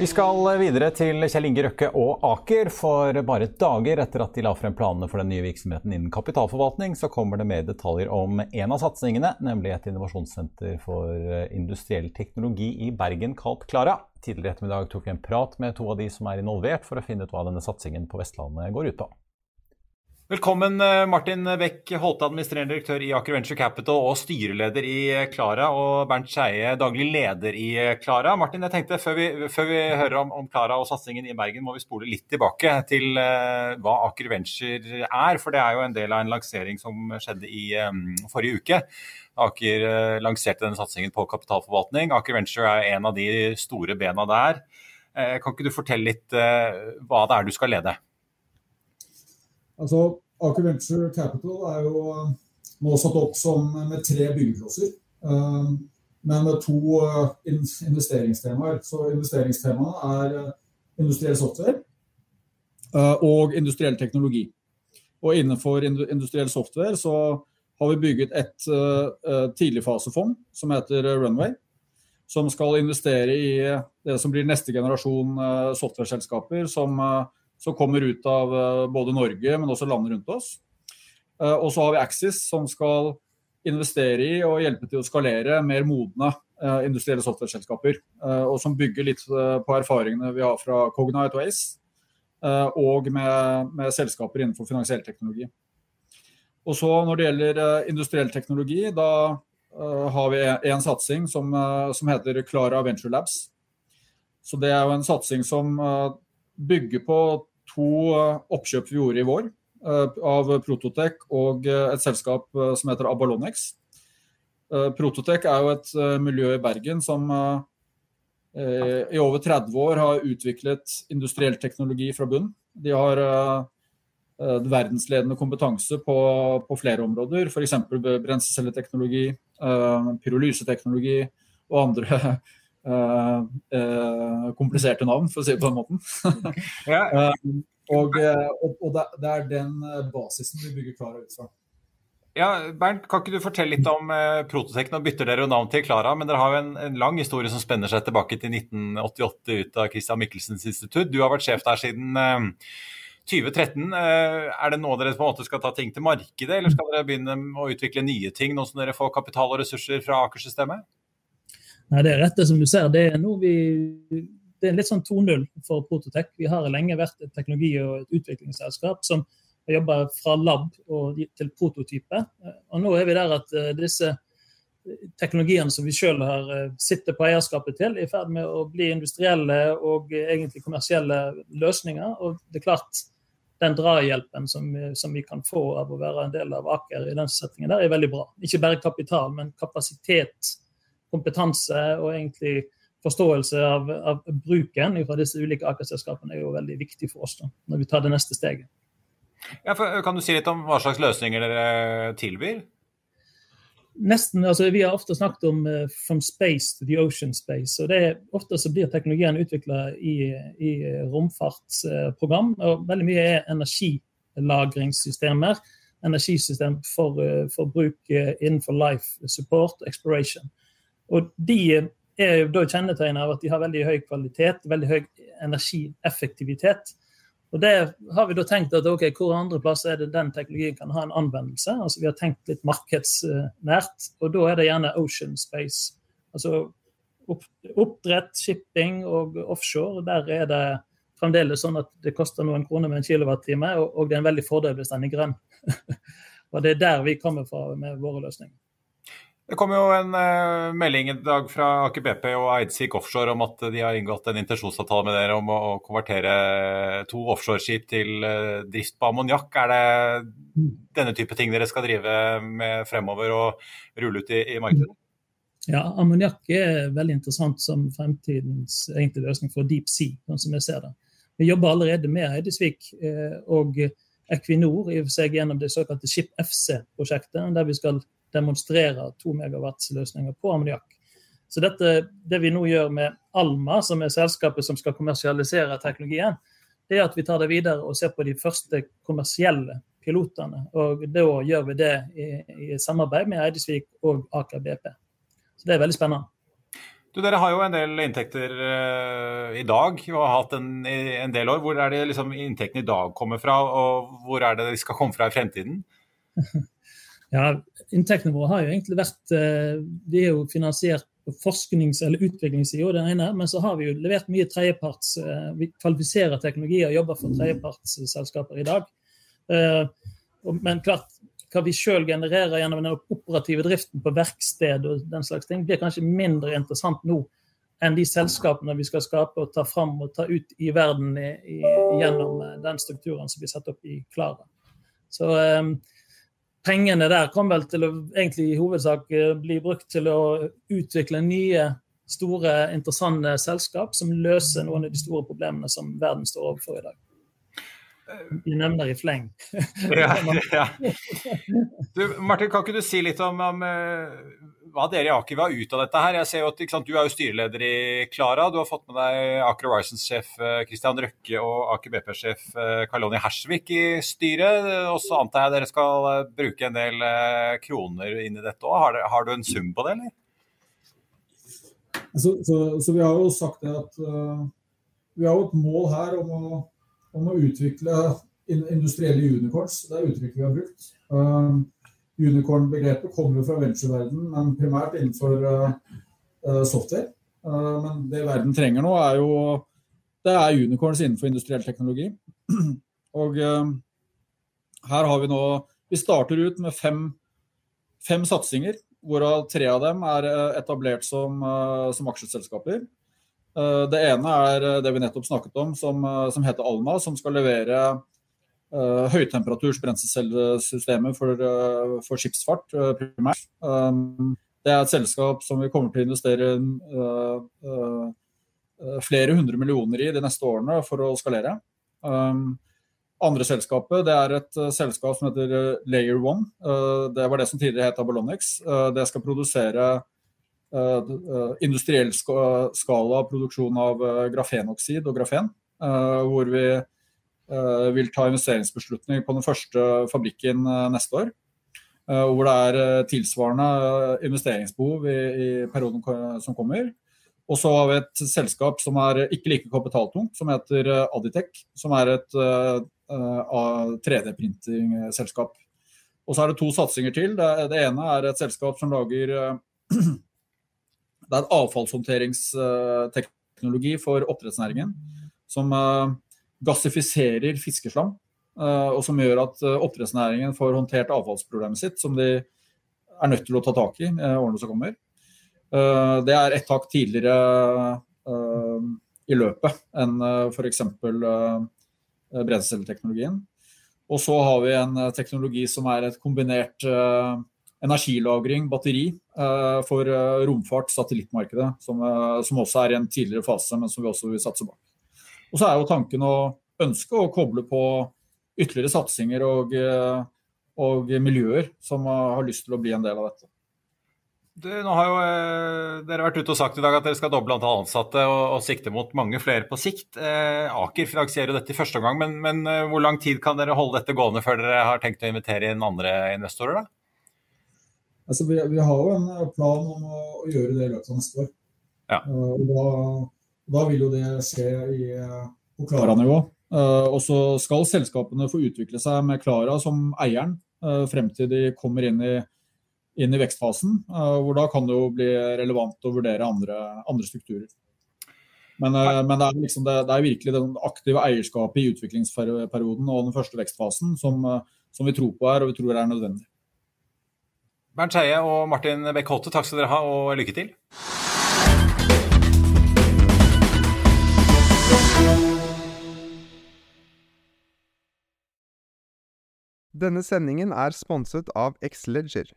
Vi skal videre til Kjell Inge Røkke og Aker. For bare dager etter at de la frem planene for den nye virksomheten innen kapitalforvaltning, så kommer det mer detaljer om en av satsingene, nemlig et innovasjonssenter for industriell teknologi i Bergen kalt Klara. Tidligere ettermiddag tok vi en prat med to av de som er involvert, for å finne ut hva denne satsingen på Vestlandet går ut på. Velkommen, Martin Beck Holte, administrerende direktør i Aker Venture Capital og styreleder i Klara, og Bernt Skeie, daglig leder i Klara. Martin, jeg tenkte før vi, før vi hører om, om Klara og satsingen i Bergen, må vi spole litt tilbake til uh, hva Aker Venture er. For det er jo en del av en lansering som skjedde i um, forrige uke. Aker uh, lanserte denne satsingen på kapitalforvaltning. Aker Venture er en av de store bena der. Uh, kan ikke du fortelle litt hva det er du skal lede? Altså, Aker Venture Capital er jo eh, nå satt opp som med tre byggeklosser. Eh, men med to eh, investeringstemaer. Så investeringstemaene er industriell software og industriell teknologi. Og innenfor industriell software så har vi bygget et tidligfasefond som heter Runway. Som skal investere i det som blir neste generasjon softwareselskaper som som kommer ut av eh, både Norge, men også landene rundt oss. Eh, og så har vi Axis, som skal investere i og hjelpe til å skalere mer modne eh, industrielle software-selskaper. Og som bygger litt på erfaringene vi har fra Cognite og Ace, og med, med selskaper innenfor finansiell teknologi. Og så Når det gjelder industriell teknologi, da har vi en satsing som, som heter Klara Venture Labs. Så Det er jo en satsing som bygger på to eh, oppkjøp vi gjorde i vår eh, av Prototec og eh, et selskap som heter Abalonex. Prototec er jo et miljø i Bergen som i over 30 år har utviklet industriell teknologi fra bunn. De har verdensledende kompetanse på, på flere områder, f.eks. brenselcelleteknologi, pyrolyseteknologi og andre kompliserte navn, for å si det på den måten. uh, og, og, det, det, er den basisen vi bygger Klara ut fra. Ja, Bernt, Kan ikke du fortelle litt om uh, Prototech? Nå bytter dere jo navn til Klara, men dere har jo en, en, lang historie som spenner seg tilbake til 1988 ut av Christian Michelsens institutt. Du har vært sjef der siden 2013. Er det nå dere på en måte skal ta ting til markedet, eller skal dere begynne å utvikle nye ting nå som dere får kapital og ressurser fra Aker-systemet? Nei, Det er rett det som du ser. Det er, vi, det er litt sånn 2-0 for Prototech. Vi har lenge vært et teknologi- og et utviklingsselskap som har jobba fra lab til prototype. Og nå er vi der at eh, disse teknologiene som vi sjøl har eh, sitter på eierskapet til, er i ferd med å bli industrielle og egentlig kommersielle løsninger. Og det er klart, den drahjelpen som, som, vi kan få av å være en del av Aker i den settingen der, er veldig bra. Ikke bare kapital, men kapasitet kompetanse og egentlig forståelse av, av bruken fra disse ulike Aker-selskapene er jo veldig viktig for oss da, når vi tar det neste steget. Ja, kan du si litt om hva slags løsninger dere tilbyr? Nesten, altså Vi har ofte snakket om uh, 'from space to the ocean space'. og det er Ofte så blir teknologien utvikla i, i romfartsprogram. Uh, og Veldig mye er energilagringssystemer. Energisystem for, uh, for bruk innenfor life support exploration. Og de er jo da kjennetegnet av at de har veldig høy kvalitet, veldig høy energieffektivitet. Og Det har vi da tenkt at ok, hvor andre plasser er det den teknologien kan ha en anvendelse. Altså Vi har tenkt litt markedsnært, og da er det gjerne ocean space. Altså oppdrett, shipping og offshore. Der er det fremdeles sånn at det koster noen kroner med en kilowattime, og, det er en veldig fordel hvis den er grønn. og det er der vi kommer fra med våre løsninger. Det kom jo en eh, melding i dag fra Aker BP og Eidsvik Offshore om at de har inngått en intensjonsavtale med dere om å, å konvertere to offshoreskip til eh, drift på ammoniakk. Er det denne type ting dere skal drive med fremover og rulle ut i, i markedet? Ja, ammoniakk er veldig interessant som fremtidens egentlige løsning for deep sea, sånn som jeg ser det. Vi jobber allerede med Eidesvik eh, og Equinor i og for seg gjennom det såkalte Ship FC-prosjektet, der vi skal demonstrere to megawatts-løsninger på ammoniakk. Så dette, det vi nå gjør med Alma, som er selskapet som skal kommersialisere teknologien, det er at vi tar det videre og ser på de første kommersielle pilotene. Og da gjør vi det i, i samarbeid med Eidesvik og Aker BP. Så det er veldig spennende. Du, dere har jo en del inntekter uh, i dag og har hatt en, en, del år. Hvor er det liksom inntektene i dag kommer fra, og hvor er det de skal komme fra i fremtiden? Ja, Inntektene våre har jo egentlig vært eh, De er jo finansiert på forsknings- eller utviklingssida, den ene, men så har vi jo levert mye tredjeparts eh, Vi kvalifiserer teknologi og jobber for tredjepartsselskaper i dag. Eh, men klart, hva vi sjøl genererer gjennom den operative driften på verksted og den slags ting, blir kanskje mindre interessant nå enn de selskapene vi skal skape og ta fram og ta ut i verden i, i, gjennom den strukturen som vi setter opp i Klara. Så pengene der kom vel til å egentlig i hovedsak eh, bli brukt til å utvikle nye, store, interessante selskap som løser noen av de store problemene som verden står overfor i dag. De nevner i fleng. ja, ja. Du, Martin, kan ikke du si litt om, om eh, hva dere i Aker vil ha ut av dette her. Jeg ser jo at sant, Du er jo styreleder i Klara. Du har fått med deg Aker Horizons-sjef eh, Røkke og Aker BP-sjef eh, Karloni Hersvik i styret. Og så antar jeg dere skal eh, bruke en del kroner inn i dette òg. Har, har, du en sum på det, eller? Så, så, så vi har jo sagt det at uh, vi har jo et mål her om å, om å utvikle industrielle unicorns. Det er uttrykket vi har brukt. Uh, Unicorn-begrepet kommer jo fra ventureverdenen, men primært innenfor uh, software. Uh, men det verden trenger nå, er jo det er unicorns innenfor industriell teknologi. Og uh, her har vi nå Vi starter ut med fem, fem satsinger, hvorav tre av dem er etablert som, som aksjeselskaper. Det ene er det vi nettopp snakket om, som, som heter Alma, som skal levere uh, høytemperaturs brenselcellesystemer for, uh, for, skipsfart uh, primært. Um, det er et selskap som vi kommer til å investere flere hundre millioner i de neste årene for å skalere. Um, andre selskapet det er et selskap som heter Layer One. det var det som tidligere het Abalonix. det skal produsere industriell skala produksjon av grafenoksid og grafen. hvor vi Eh, vil ta investeringsbeslutning på den første fabrikken eh, neste år. Eh, hvor det er tilsvarende investeringsbehov i, i perioden som kommer. Og så har vi et selskap som er ikke like kapitaltungt, som heter Aditec. Som er et uh, 3D-printingselskap. Og så er det to satsinger til. Det, det, ene er et selskap som lager uh, Det er et avfallshåndteringsteknologi for oppdrettsnæringen. Som uh, gassifiserer fiskeslam. Eh, og som gjør at eh, oppdrettsnæringen får håndtert avfallsproblemet sitt, som de er nødt til å ta tak i i årene som kommer. Eh, det er ett hakk tidligere i løpet enn f.eks. brenselteknologien. Og så har vi en teknologi som er et kombinert energilagring, batteri, for romfart, satellittmarkedet, som også er i en tidligere fase, men som vi også vil satse bak. Og så er jo tanken å ønske å koble på ytterligere satsinger og, eh, og miljøer som har lyst til å bli en del av dette. Du, nå har jo eh, Dere vært ute og sagt i dag at dere skal doble antall ansatte og, og sikte mot mange flere på sikt. Eh, Aker finansierer jo dette i første omgang, men, men eh, hvor lang tid kan dere holde dette gående før dere har tenkt å invitere inn andre investorer? da? Altså, vi, vi har jo en plan om å, å gjøre det i løpet av neste år. Ja. Uh, og da da vil jo det skje i, på Klara-nivå. Og så skal selskapene få utvikle seg med Klara som eieren frem til de kommer inn i, inn i vekstfasen. Hvor da kan det jo bli relevant å vurdere andre, andre strukturer. Men, men det, er liksom det, det, er virkelig det aktive eierskapet i utviklingsperioden og den første vekstfasen som, som vi tror på er, og vi tror er nødvendig. Bernt Skeie og Martin Beck Holte, takk skal dere ha, og lykke til. Denne sendingen er sponset av Xleger.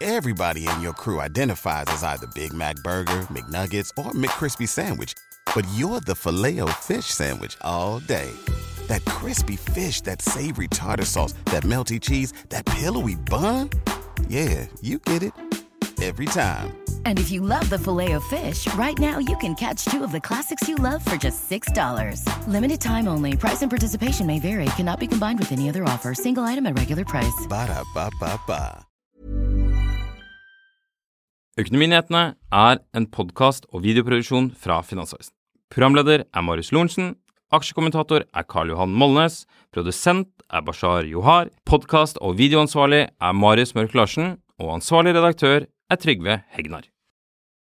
Everybody in your crew identifies as either Big Mac Burger, McNuggets, or McCrispy Sandwich. But you're the filet fish Sandwich all day. That crispy fish, that savory tartar sauce, that melty cheese, that pillowy bun. Yeah, you get it. Every time. And if you love the filet of fish, right now you can catch two of the classics you love for just $6. Limited time only. Price and participation may vary. Cannot be combined with any other offer. Single item at regular price. Ba da ba ba ba. Økonominyhetene er en podkast og videoproduksjon fra Finansavisen. Programleder er Marius Lorentzen. Aksjekommentator er Karl Johan Molnes. Produsent er Bashar Johar. Podkast- og videoansvarlig er Marius Mørk Larsen. Og ansvarlig redaktør er Trygve Hegnar.